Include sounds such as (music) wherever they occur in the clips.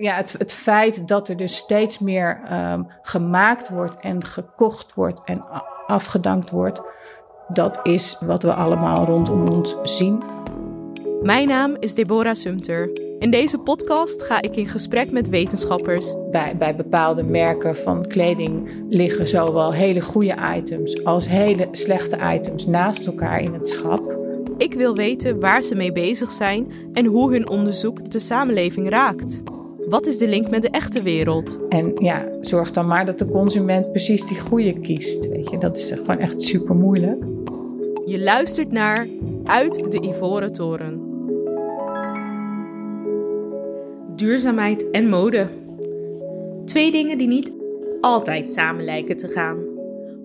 ja, het, het feit dat er dus steeds meer um, gemaakt wordt en gekocht wordt en afgedankt wordt, dat is wat we allemaal rondom ons zien. Mijn naam is Deborah Sumter. In deze podcast ga ik in gesprek met wetenschappers. Bij, bij bepaalde merken van kleding liggen zowel hele goede items als hele slechte items naast elkaar in het schap. Ik wil weten waar ze mee bezig zijn en hoe hun onderzoek de samenleving raakt. Wat is de link met de echte wereld? En ja, zorg dan maar dat de consument precies die goede kiest. Weet je, dat is gewoon echt super moeilijk. Je luistert naar Uit de Ivoren Toren. Duurzaamheid en mode. Twee dingen die niet altijd samen lijken te gaan.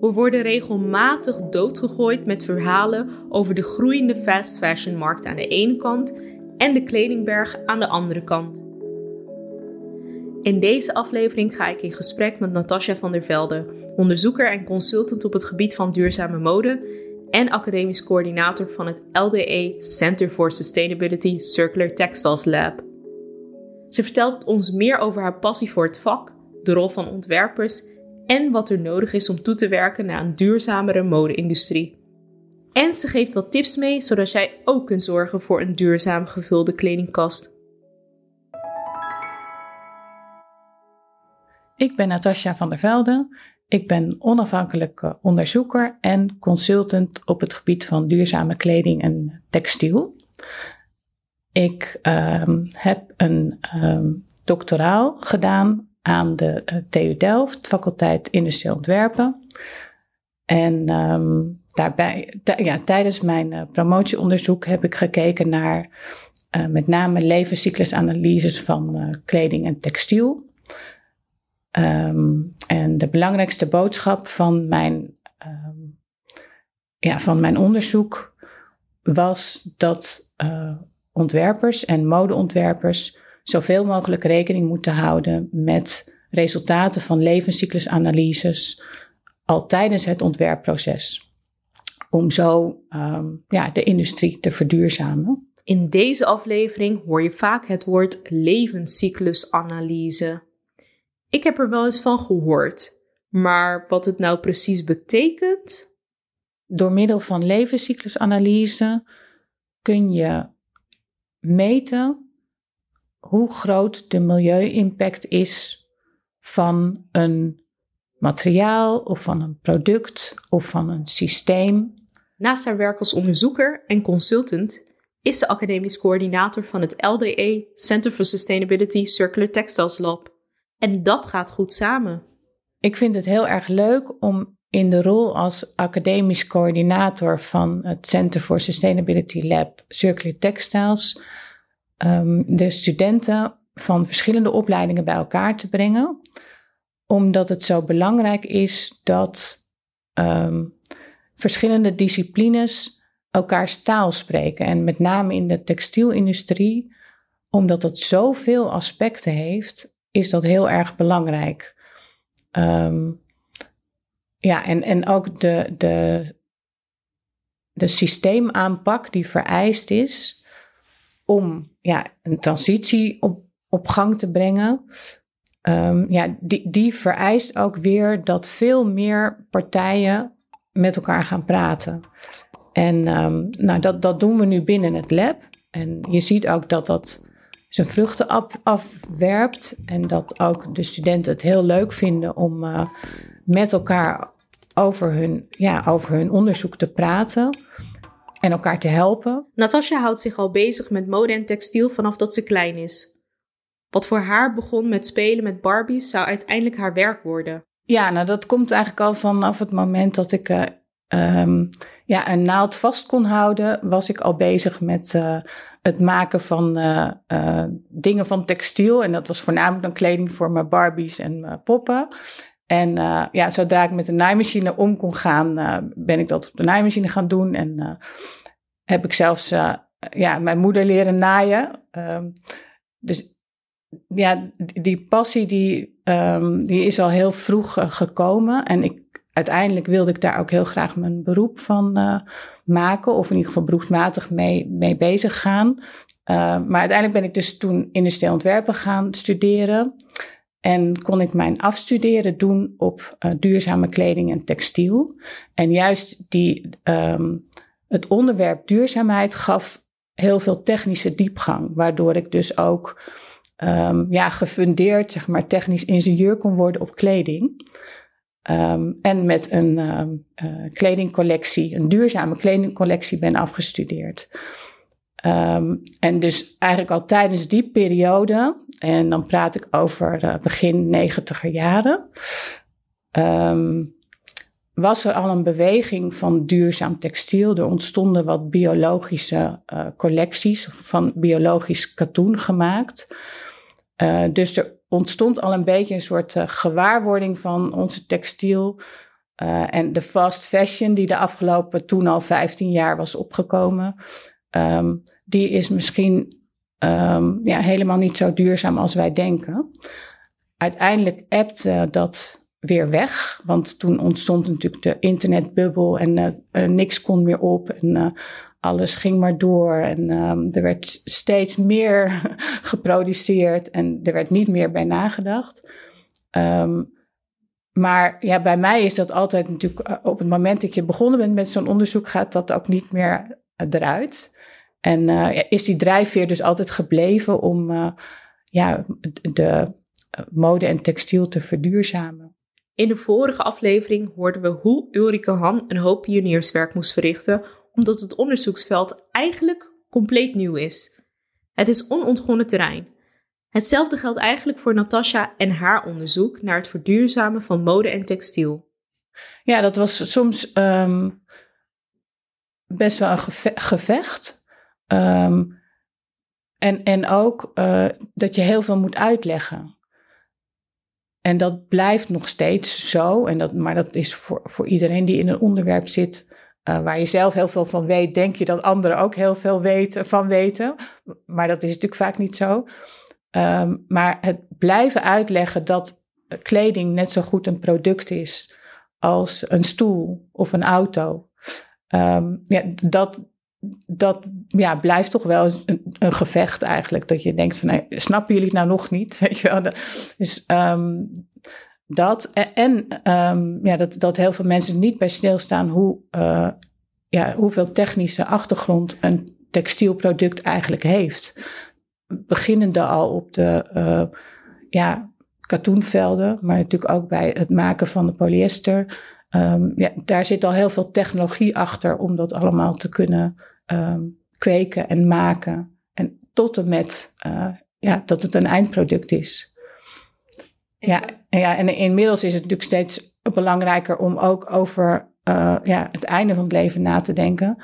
We worden regelmatig doodgegooid met verhalen over de groeiende fast fashion markt aan de ene kant en de kledingberg aan de andere kant. In deze aflevering ga ik in gesprek met Natasja van der Velde, onderzoeker en consultant op het gebied van duurzame mode en academisch coördinator van het LDE Center for Sustainability Circular Textiles Lab. Ze vertelt ons meer over haar passie voor het vak, de rol van ontwerpers en wat er nodig is om toe te werken naar een duurzamere mode-industrie. En ze geeft wat tips mee zodat jij ook kunt zorgen voor een duurzaam gevulde kledingkast. Ik ben Natasja van der Velde. Ik ben onafhankelijke onderzoeker en consultant op het gebied van duurzame kleding en textiel. Ik um, heb een um, doctoraal gedaan aan de uh, TU Delft, faculteit Industrieel Ontwerpen. En um, daarbij, ja, tijdens mijn uh, promotieonderzoek heb ik gekeken naar met name levenscyclusanalyses van kleding en textiel. Um, en de belangrijkste boodschap van mijn, um, ja, van mijn onderzoek was dat uh, ontwerpers en modeontwerpers zoveel mogelijk rekening moeten houden met resultaten van levenscyclusanalyses al tijdens het ontwerpproces. Om zo um, ja, de industrie te verduurzamen. In deze aflevering hoor je vaak het woord levenscyclusanalyse. Ik heb er wel eens van gehoord, maar wat het nou precies betekent? Door middel van levenscyclusanalyse kun je meten hoe groot de milieu-impact is van een materiaal of van een product of van een systeem. Naast haar werk als onderzoeker en consultant is ze academisch coördinator van het LDE Center for Sustainability Circular Textiles Lab. En dat gaat goed samen. Ik vind het heel erg leuk om in de rol als academisch coördinator van het Center for Sustainability Lab Circular Textiles um, de studenten van verschillende opleidingen bij elkaar te brengen, omdat het zo belangrijk is dat um, verschillende disciplines elkaars taal spreken. En met name in de textielindustrie, omdat het zoveel aspecten heeft is dat heel erg belangrijk. Um, ja, en, en ook de, de, de systeemaanpak die vereist is om ja, een transitie op, op gang te brengen. Um, ja, die, die vereist ook weer dat veel meer partijen met elkaar gaan praten. En um, nou, dat, dat doen we nu binnen het lab. En je ziet ook dat dat zijn vruchten afwerpt. En dat ook de studenten het heel leuk vinden om uh, met elkaar over hun, ja, over hun onderzoek te praten en elkaar te helpen. Natasja houdt zich al bezig met mode en textiel vanaf dat ze klein is. Wat voor haar begon met spelen met Barbies zou uiteindelijk haar werk worden. Ja, nou dat komt eigenlijk al vanaf het moment dat ik uh, um, ja, een naald vast kon houden, was ik al bezig met uh, het maken van uh, uh, dingen van textiel. En dat was voornamelijk dan kleding voor mijn Barbies en mijn poppen. En ja, zodra ik met de naaimachine om kon gaan, ben ik dat op de naaimachine gaan doen. En heb ik zelfs ja, mijn moeder leren naaien. Um, dus ja, die passie die, um, die is al heel vroeg gekomen. En ik uiteindelijk wilde ik daar ook heel graag mijn beroep van maken, of in ieder geval beroepsmatig mee, mee bezig gaan. maar uiteindelijk ben ik dus toen industrieel ontwerpen gaan studeren. En kon ik mijn afstuderen doen op uh, duurzame kleding en textiel. En juist die, um, het onderwerp duurzaamheid gaf heel veel technische diepgang. Waardoor ik dus ook um, ja, gefundeerd, zeg maar, technisch ingenieur kon worden op kleding. Um, en met een uh, kledingcollectie, een duurzame kledingcollectie ben afgestudeerd. Um, en dus eigenlijk al tijdens die periode, en dan praat ik over uh, begin negentiger jaren, was er al een beweging van duurzaam textiel. Er ontstonden wat biologische uh, collecties van biologisch katoen gemaakt. Dus er ontstond al een beetje een soort gewaarwording van onze textiel. en de fast fashion die de afgelopen toen al 15 jaar was opgekomen. Um, die is misschien um, ja, helemaal niet zo duurzaam als wij denken. Uiteindelijk ebte dat weer weg, want toen ontstond natuurlijk de internetbubbel en uh, niks kon meer op en alles ging maar door en um, er werd steeds meer (laughs) geproduceerd en er werd niet meer bij nagedacht. Um, maar ja, bij mij is dat altijd natuurlijk op het moment dat je begonnen bent met zo'n onderzoek, gaat dat ook niet meer eruit. En uh, is die drijfveer dus altijd gebleven om ja, de mode en textiel te verduurzamen. In de vorige aflevering hoorden we hoe Ulrike Han een hoop pionierswerk moest verrichten, omdat het onderzoeksveld eigenlijk compleet nieuw is. Het is onontgonnen terrein. Hetzelfde geldt eigenlijk voor Natasha en haar onderzoek naar het verduurzamen van mode en textiel. Ja, dat was soms um, best wel een gevecht. Um, en, en ook uh, dat je heel veel moet uitleggen. En dat blijft nog steeds zo. En dat, maar dat is voor, voor iedereen die in een onderwerp zit. Uh, waar je zelf heel veel van weet, denk je dat anderen ook heel veel weten, van weten. Maar dat is natuurlijk vaak niet zo. Um, maar het blijven uitleggen dat kleding net zo goed een product is als een stoel of een auto. Um, ja, dat, dat ja, blijft toch wel een, een, gevecht eigenlijk. Dat je denkt van, snappen jullie het nou nog niet? (laughs) Weet je wel? Dus um, dat. En um, ja, dat, dat heel veel mensen niet bij stilstaan hoe, uh, ja, hoeveel technische achtergrond een textielproduct eigenlijk heeft. Beginnende al op de uh, ja, katoenvelden, maar natuurlijk ook bij het maken van de polyester. Um, ja, daar zit al heel veel technologie achter om dat allemaal te kunnen um, kweken en maken. En tot en met ja, dat het een eindproduct is. Ja, en, ja, en inmiddels is het natuurlijk steeds belangrijker om ook over uh, ja, het einde van het leven na te denken.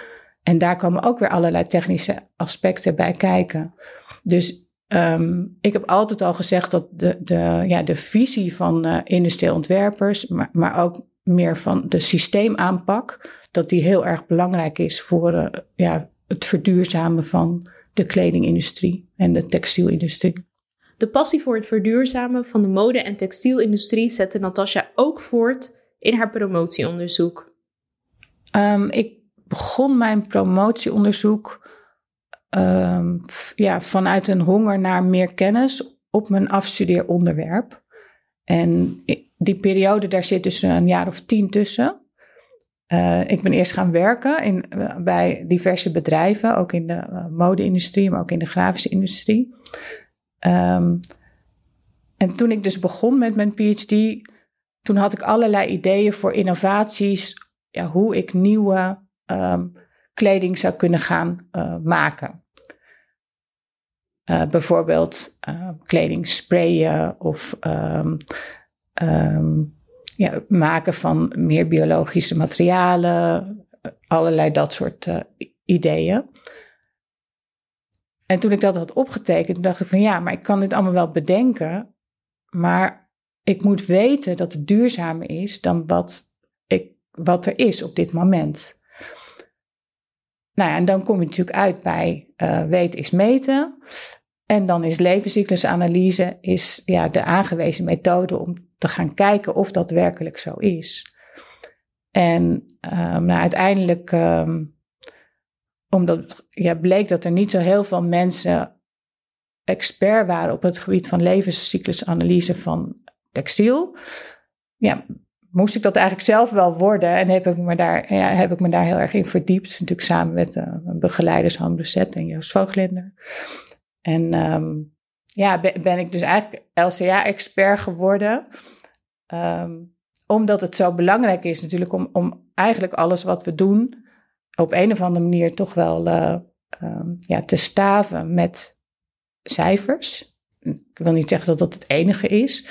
En daar komen ook weer allerlei technische aspecten bij kijken. Dus um, ik heb altijd al gezegd dat de, de, ja, de visie van uh, industrieel ontwerpers, maar, maar ook meer van de systeemaanpak, dat die heel erg belangrijk is voor uh, ja, het verduurzamen van de kledingindustrie en de textielindustrie. De passie voor het verduurzamen van de mode- en textielindustrie zette Natasja ook voort in haar promotieonderzoek. Um, ik begon mijn promotieonderzoek um, ja, vanuit een honger naar meer kennis op mijn afstudeeronderwerp. En die periode, daar zit dus een jaar of tien tussen. Uh, ik ben eerst gaan werken in, uh, bij diverse bedrijven, ook in de uh, mode-industrie, maar ook in de grafische industrie. Um, en toen ik dus begon met mijn PhD, toen had ik allerlei ideeën voor innovaties, ja, hoe ik nieuwe um, kleding zou kunnen gaan maken. bijvoorbeeld kleding sprayen of um, ja, maken van meer biologische materialen, allerlei dat soort ideeën. En toen ik dat had opgetekend, dacht ik van ja, maar ik kan dit allemaal wel bedenken, maar ik moet weten dat het duurzamer is dan wat, ik, wat er is op dit moment. Nou ja, en dan kom je natuurlijk uit bij uh, weten is meten. En dan is levenscyclusanalyse is, ja, de aangewezen methode om te gaan kijken of dat werkelijk zo is. En um, nou, uiteindelijk, um, omdat ja, bleek dat er niet zo heel veel mensen expert waren op het gebied van levenscyclusanalyse van textiel. Ja, moest ik dat eigenlijk zelf wel worden en heb ik me daar, ja, heb ik me daar heel erg in verdiept. Natuurlijk samen met uh, begeleiders Han en Joost Voogtlender. En um, ja, ben, ik dus eigenlijk LCA-expert geworden. Um, omdat het zo belangrijk is natuurlijk om, om eigenlijk alles wat we doen op een of andere manier toch wel uh, um, ja, te staven met cijfers. Ik wil niet zeggen dat dat het enige is,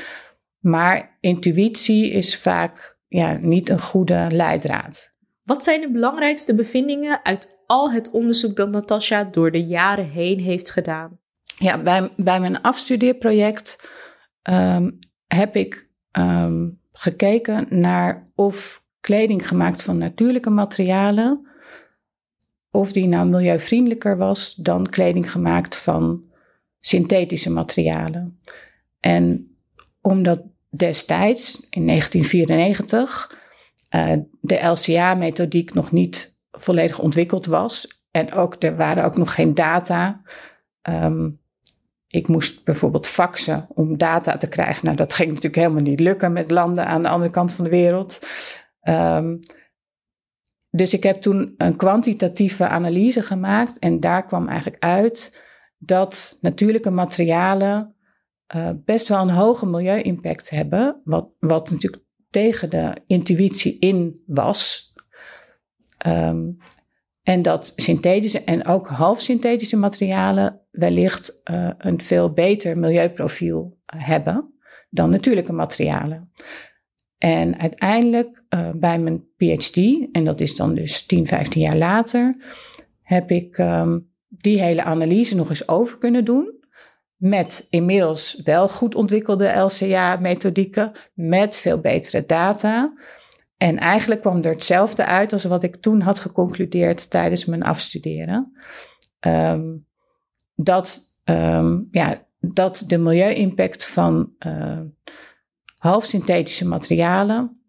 maar intuïtie is vaak ja, niet een goede leidraad. Wat zijn de belangrijkste bevindingen uit al het onderzoek dat Natasja door de jaren heen heeft gedaan? Ja, bij, bij mijn afstudeerproject um, heb ik um, gekeken naar of kleding gemaakt van natuurlijke materialen, of die nou milieuvriendelijker was dan kleding gemaakt van synthetische materialen. En omdat destijds, in 1994, uh, eh, de LCA-methodiek nog niet volledig ontwikkeld was. En ook, er waren ook nog geen data. Um, ik moest bijvoorbeeld faxen om data te krijgen. Nou, dat ging natuurlijk helemaal niet lukken met landen aan de andere kant van de wereld. Um, dus ik heb toen een kwantitatieve analyse gemaakt en daar kwam eigenlijk uit dat natuurlijke materialen uh, best wel een hoge milieu-impact hebben, wat, wat natuurlijk tegen de intuïtie in was. Um, en dat synthetische en ook halfsynthetische materialen wellicht uh, een veel beter milieuprofiel hebben dan natuurlijke materialen. En uiteindelijk uh, bij mijn PhD, en dat is dan dus 10, 15 jaar later, heb ik um, die hele analyse nog eens over kunnen doen. Met inmiddels wel goed ontwikkelde LCA-methodieken, met veel betere data. En eigenlijk kwam er hetzelfde uit als wat ik toen had geconcludeerd tijdens mijn afstuderen. Um, dat, um, ja, dat de milieu-impact van uh, halfsynthetische materialen,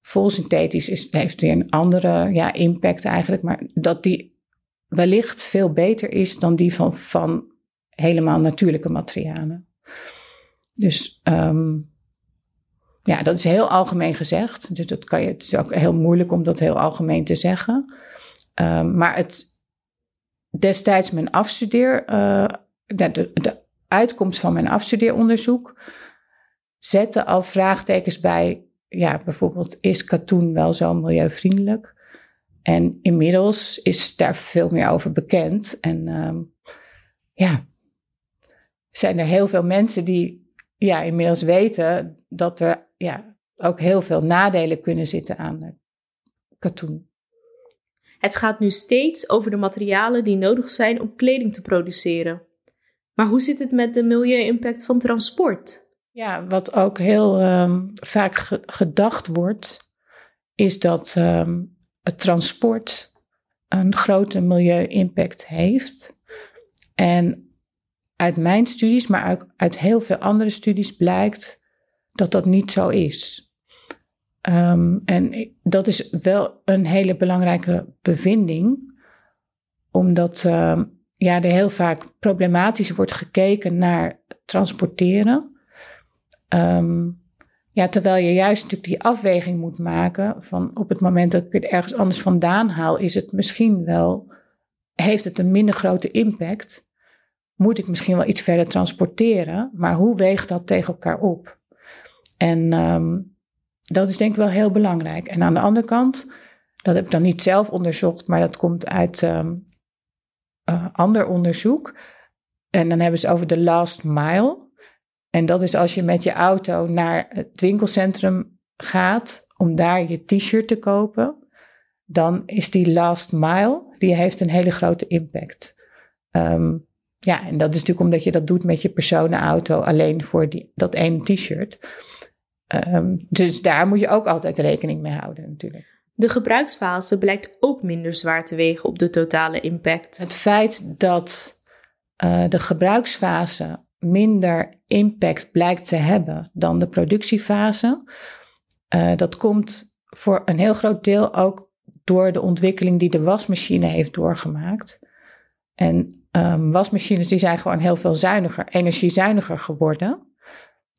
volsynthetisch is, heeft weer een andere ja, impact eigenlijk, maar dat die wellicht veel beter is dan die van, van helemaal natuurlijke materialen. Dus um, ja, dat is heel algemeen gezegd. Dus dat kan je, het is ook heel moeilijk om dat heel algemeen te zeggen. Um, maar het, destijds mijn afstudeer, uh, de, de, de, uitkomst van mijn afstudeeronderzoek zette al vraagtekens bij, ja, bijvoorbeeld, is katoen wel zo milieuvriendelijk? En inmiddels is daar veel meer over bekend. En um, ja, zijn er heel veel mensen die ja, inmiddels weten dat er ja, ook heel veel nadelen kunnen zitten aan katoen. Het gaat nu steeds over de materialen die nodig zijn om kleding te produceren. Maar hoe zit het met de milieu-impact van transport? Ja, wat ook heel um, vaak ge gedacht wordt, is dat um, het transport een grote milieu-impact heeft. En uit mijn studies, maar ook uit heel veel andere studies blijkt dat dat niet zo is. Um, en dat is wel een hele belangrijke bevinding, omdat ja, er heel vaak problematisch wordt gekeken naar transporteren. Um, ja, terwijl je juist natuurlijk die afweging moet maken van op het moment dat ik het ergens anders vandaan haal, is het misschien wel, heeft het een minder grote impact. Moet ik misschien wel iets verder transporteren, maar hoe weegt dat tegen elkaar op? En um, dat is denk ik wel heel belangrijk. En aan de andere kant, dat heb ik dan niet zelf onderzocht, maar dat komt uit um, uh, ander onderzoek. En dan hebben ze over de last mile. En dat is als je met je auto naar het winkelcentrum gaat om daar je t-shirt te kopen, dan is die last mile, die heeft een hele grote impact. Um, ja, en dat is natuurlijk omdat je dat doet met je personenauto alleen voor die, dat ene t-shirt. Um, dus daar moet je ook altijd rekening mee houden natuurlijk. De gebruiksfase blijkt ook minder zwaar te wegen op de totale impact. Het feit dat uh, de gebruiksfase minder impact blijkt te hebben dan de productiefase, uh, dat komt voor een heel groot deel ook door de ontwikkeling die de wasmachine heeft doorgemaakt. En um, wasmachines die zijn gewoon heel veel zuiniger, energiezuiniger geworden.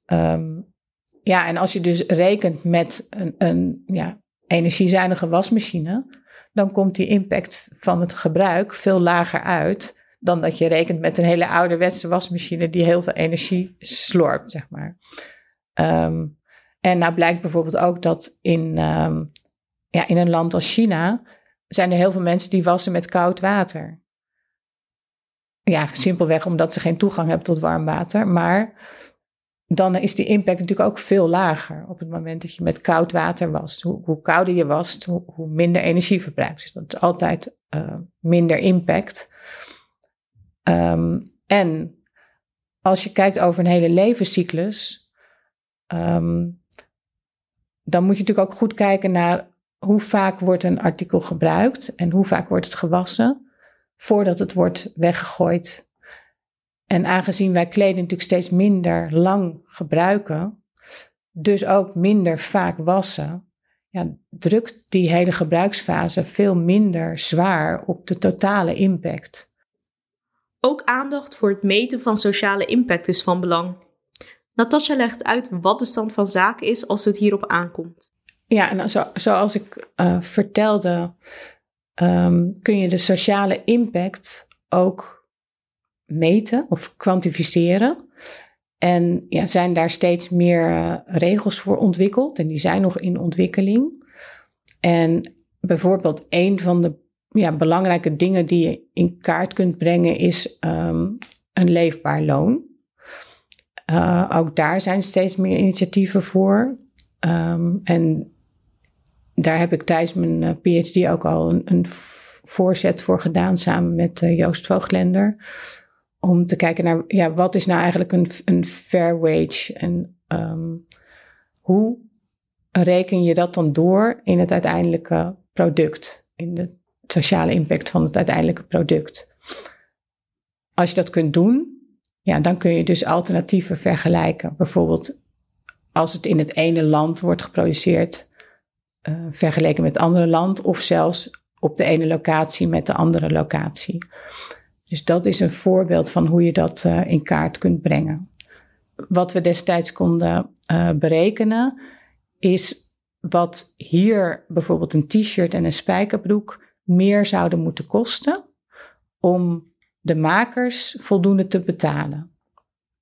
Um, ja, en als je dus rekent met een, een ja, energiezuinige wasmachine, dan komt die impact van het gebruik veel lager uit dan dat je rekent met een hele ouderwetse wasmachine die heel veel energie slorpt, zeg maar. Um, en nou blijkt bijvoorbeeld ook dat in, um, ja, in een land als China zijn er heel veel mensen die wassen met koud water. Ja, simpelweg omdat ze geen toegang hebben tot warm water. Maar dan is die impact natuurlijk ook veel lager op het moment dat je met koud water wast. Hoe, kouder je wast, hoe, hoe, minder energie verbruikt. Dus dat is altijd uh, minder impact. Um, en als je kijkt over een hele levenscyclus, um, dan moet je natuurlijk ook goed kijken naar hoe vaak wordt een artikel gebruikt en hoe vaak wordt het gewassen voordat het wordt weggegooid. En aangezien wij kleding natuurlijk steeds minder lang gebruiken, dus ook minder vaak wassen, ja, drukt die hele gebruiksfase veel minder zwaar op de totale impact. Ook aandacht voor het meten van sociale impact is van belang. Natasja legt uit wat de stand van zaken is als het hierop aankomt. Ja, en zo, zoals ik uh, vertelde, um, kun je de sociale impact ook meten of kwantificeren. En ja, zijn daar steeds meer uh, regels voor ontwikkeld en die zijn nog in ontwikkeling. En bijvoorbeeld een van de ja, belangrijke dingen die je in kaart kunt brengen is um, een leefbaar loon. Uh, ook daar zijn steeds meer initiatieven voor. Um, en daar heb ik tijdens mijn uh, PhD ook al een, voorzet voor gedaan samen met uh, Joost Voogtlender. Om te kijken naar ja, wat is nou eigenlijk een, een fair wage en um, hoe reken je dat dan door in het uiteindelijke product, in de sociale impact van het uiteindelijke product. Als je dat kunt doen, ja, dan kun je dus alternatieven vergelijken. Bijvoorbeeld als het in het ene land wordt geproduceerd, uh, vergeleken met het andere land, of zelfs op de ene locatie met de andere locatie. Dus dat is een voorbeeld van hoe je dat uh, in kaart kunt brengen. Wat we destijds konden uh, berekenen, is wat hier bijvoorbeeld een t-shirt en een spijkerbroek meer zouden moeten kosten om de makers voldoende te betalen.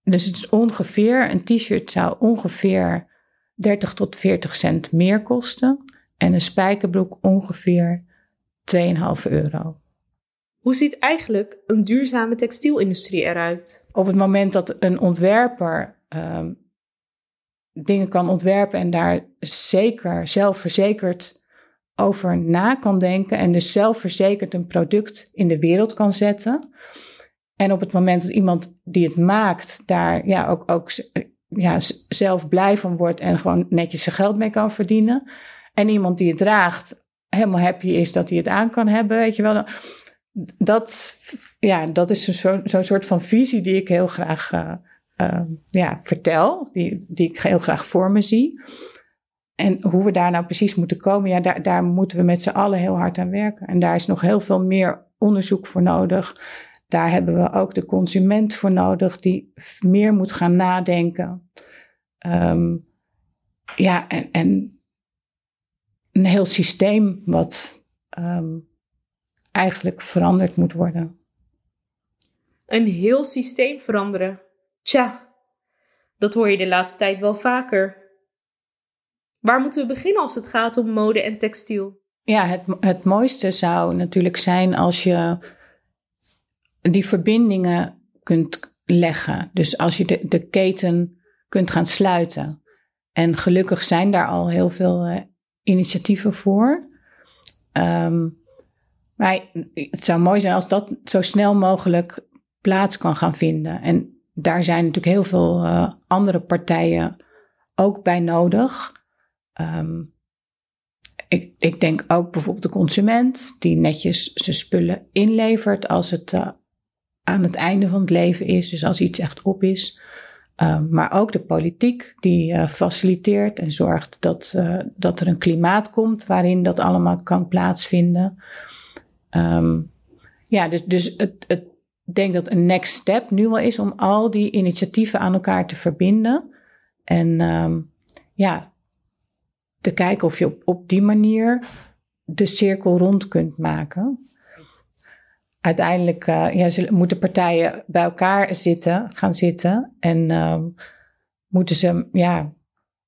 Dus het is ongeveer, een t-shirt zou ongeveer 30 tot 40 cent meer kosten en een spijkerbroek ongeveer 2,5 euro. Hoe ziet eigenlijk een duurzame textielindustrie eruit? Op het moment dat een ontwerper um, dingen kan ontwerpen en daar zeker zelfverzekerd over na kan denken en dus zelfverzekerd een product in de wereld kan zetten. En op het moment dat iemand die het maakt daar ja, ook, ook ja, zelf blij van wordt en gewoon netjes zijn geld mee kan verdienen. En iemand die het draagt helemaal happy is dat hij het aan kan hebben, weet je wel. Dat, ja, dat is zo'n zo soort van visie die ik heel graag uh, uh, ja, vertel, die, die ik heel graag voor me zie. En hoe we daar nou precies moeten komen, ja, daar, daar moeten we met z'n allen heel hard aan werken. En daar is nog heel veel meer onderzoek voor nodig. Daar hebben we ook de consument voor nodig, die meer moet gaan nadenken. Um, ja, en, en, een heel systeem wat um, eigenlijk veranderd moet worden. Een heel systeem veranderen. Tja, dat hoor je de laatste tijd wel vaker. Waar moeten we beginnen als het gaat om mode en textiel? Ja, het, het mooiste zou natuurlijk zijn als je die verbindingen kunt leggen. Dus als je de, de keten kunt gaan sluiten. En gelukkig zijn daar al heel veel uh, initiatieven voor. Um, maar het zou mooi zijn als dat zo snel mogelijk plaats kan gaan vinden. En daar zijn natuurlijk heel veel uh, andere partijen ook bij nodig. Um, ik, ik, denk ook bijvoorbeeld de consument, die netjes zijn spullen inlevert als het uh, aan het einde van het leven is, dus als iets echt op is. Ehm, maar ook de politiek die uh, faciliteert en zorgt dat, uh, dat er een klimaat komt waarin dat allemaal kan plaatsvinden. Um, ja, dus, dus het, het, ik denk dat een next step nu wel is om al die initiatieven aan elkaar te verbinden. En ja, te kijken of je op, op die manier de cirkel rond kunt maken. Uiteindelijk ja, moeten partijen bij elkaar zitten, gaan zitten. En um, moeten ze ja,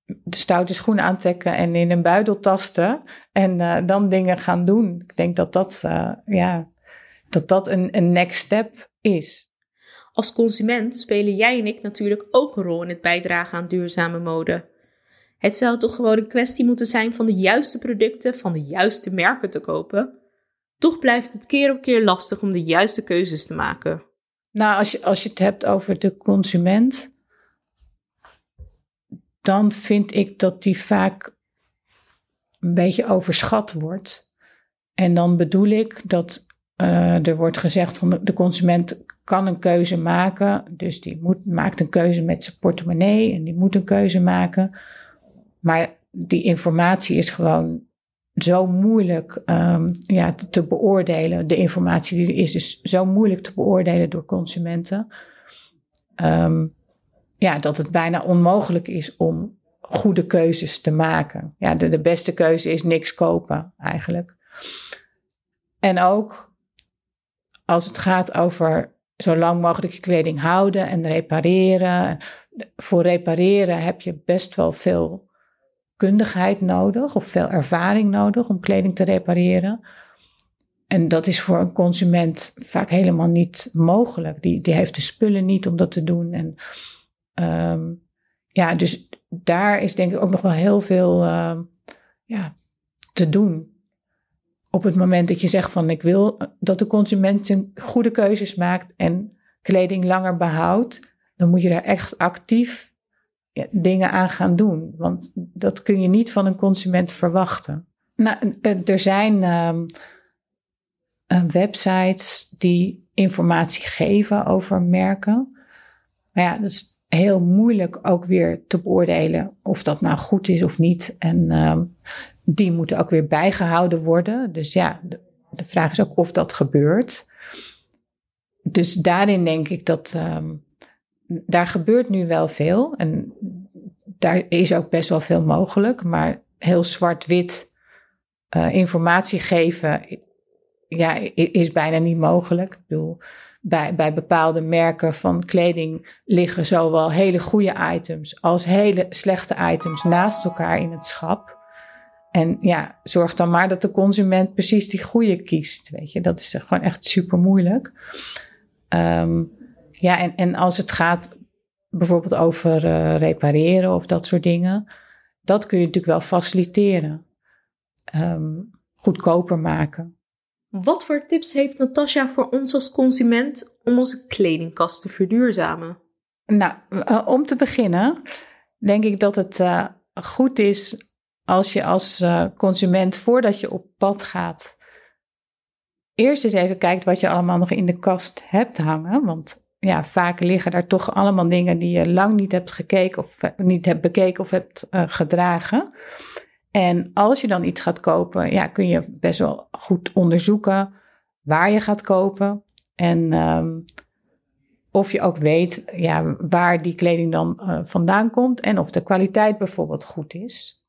de stoute schoenen aantrekken en in een buidel tasten. En uh, dan dingen gaan doen. Ik denk dat dat, uh, ja, dat, dat een, een next step is. Als consument spelen jij en ik natuurlijk ook een rol in het bijdragen aan duurzame mode. Het zou toch gewoon een kwestie moeten zijn van de juiste producten van de juiste merken te kopen. Toch blijft het keer op keer lastig om de juiste keuzes te maken. Nou, als je, als je het hebt over de consument, dan vind ik dat die vaak een beetje overschat wordt. En dan bedoel ik dat uh, er wordt gezegd van de consument kan een keuze maken. Dus die moet, maakt een keuze met zijn portemonnee en die moet een keuze maken. Maar die informatie is gewoon zo moeilijk um, ja, te, beoordelen. De informatie die er is, is zo moeilijk te beoordelen door consumenten. Um, ja, dat het bijna onmogelijk is om goede keuzes te maken. Ja, de, de beste keuze is niks kopen, eigenlijk. En ook als het gaat over zo lang mogelijk je kleding houden en repareren. Voor repareren heb je best wel veel kundigheid nodig of veel ervaring nodig om kleding te repareren. En dat is voor een consument vaak helemaal niet mogelijk. Die, die heeft de spullen niet om dat te doen. En um, ja, dus daar is denk ik ook nog wel heel veel uh, ja, te doen. Op het moment dat je zegt van ik wil dat de consument zijn goede keuzes maakt en kleding langer behoudt, dan moet je daar echt actief dingen aan gaan doen. Want dat kun je niet van een consument verwachten. Nou, er zijn um, websites die informatie geven over merken. Maar ja, dat is heel moeilijk ook weer te beoordelen of dat nou goed is of niet. En um, die moeten ook weer bijgehouden worden. Dus ja, de, vraag is ook of dat gebeurt. Dus daarin denk ik dat um, daar gebeurt nu wel veel. En daar is ook best wel veel mogelijk. Maar heel zwart-wit uh, informatie geven ja, is bijna niet mogelijk. Ik bedoel, bij, bij bepaalde merken van kleding liggen zowel hele goede items als hele slechte items naast elkaar in het schap. En ja, zorg dan maar dat de consument precies die goede kiest. Weet je, dat is gewoon echt super moeilijk. Um, ja, en, en als het gaat bijvoorbeeld over uh, repareren of dat soort dingen, dat kun je natuurlijk wel faciliteren. Um, goedkoper maken. Wat voor tips heeft Natasja voor ons als consument om onze kledingkast te verduurzamen? Nou, uh, om te beginnen, denk ik dat het uh, goed is als je als uh, consument, voordat je op pad gaat, eerst eens even kijkt wat je allemaal nog in de kast hebt hangen. Want ja, vaak liggen daar toch allemaal dingen die je lang niet hebt gekeken of niet hebt bekeken of hebt gedragen. En als je dan iets gaat kopen, ja, kun je best wel goed onderzoeken waar je gaat kopen. En um, of je ook weet ja, waar die kleding dan uh, vandaan komt en of de kwaliteit bijvoorbeeld goed is.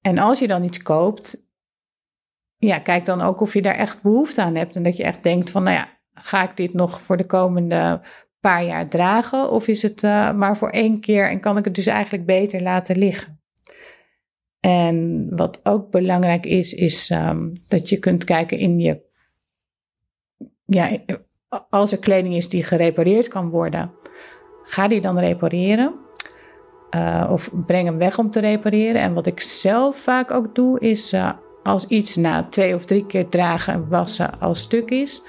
En als je dan iets koopt, ja, kijk dan ook of je daar echt behoefte aan hebt. En dat je echt denkt van, nou ja, ga ik dit nog voor de komende paar jaar dragen? Of is het uh, maar voor één keer en kan ik het dus eigenlijk beter laten liggen? En wat ook belangrijk is, is um, dat je kunt kijken in je. Ja, als er kleding is die gerepareerd kan worden, ga die dan repareren. Uh, of breng hem weg om te repareren. En wat ik zelf vaak ook doe, is uh, als iets na twee of drie keer dragen en wassen al stuk is,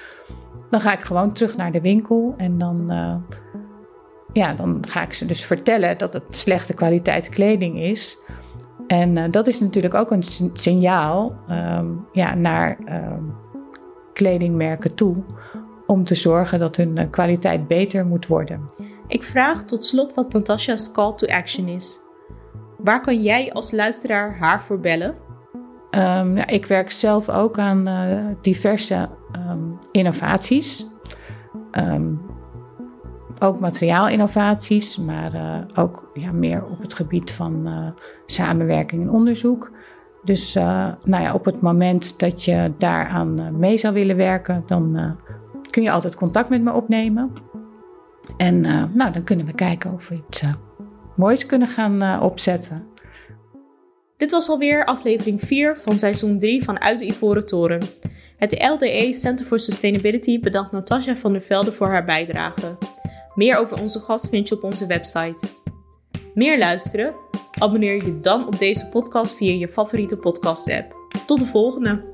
dan ga ik gewoon terug naar de winkel en dan, uh, ja, dan ga ik ze dus vertellen dat het slechte kwaliteit kleding is. En uh, dat is natuurlijk ook een signaal um, ja, naar um, kledingmerken toe om te zorgen dat hun uh, kwaliteit beter moet worden. Ik vraag tot slot wat Natasha's call to action is. Waar kan jij als luisteraar haar voor bellen? Um, ja, ik werk zelf ook aan uh, diverse um, innovaties. Um, ook materiaalinnovaties, maar uh, ook ja, meer op het gebied van uh, samenwerking en onderzoek. Dus uh, nou ja, op het moment dat je daaraan mee zou willen werken, dan kun je altijd contact met me opnemen. En nou, dan kunnen we kijken of we iets moois kunnen gaan opzetten. Dit was alweer aflevering 4 van seizoen 3 van Uit de Ivoren Toren. Het LDE Center for Sustainability bedankt Natasja van der Velde voor haar bijdrage. Meer over onze gast vind je op onze website. Meer luisteren? Abonneer je dan op deze podcast via je favoriete podcast app. Tot de volgende!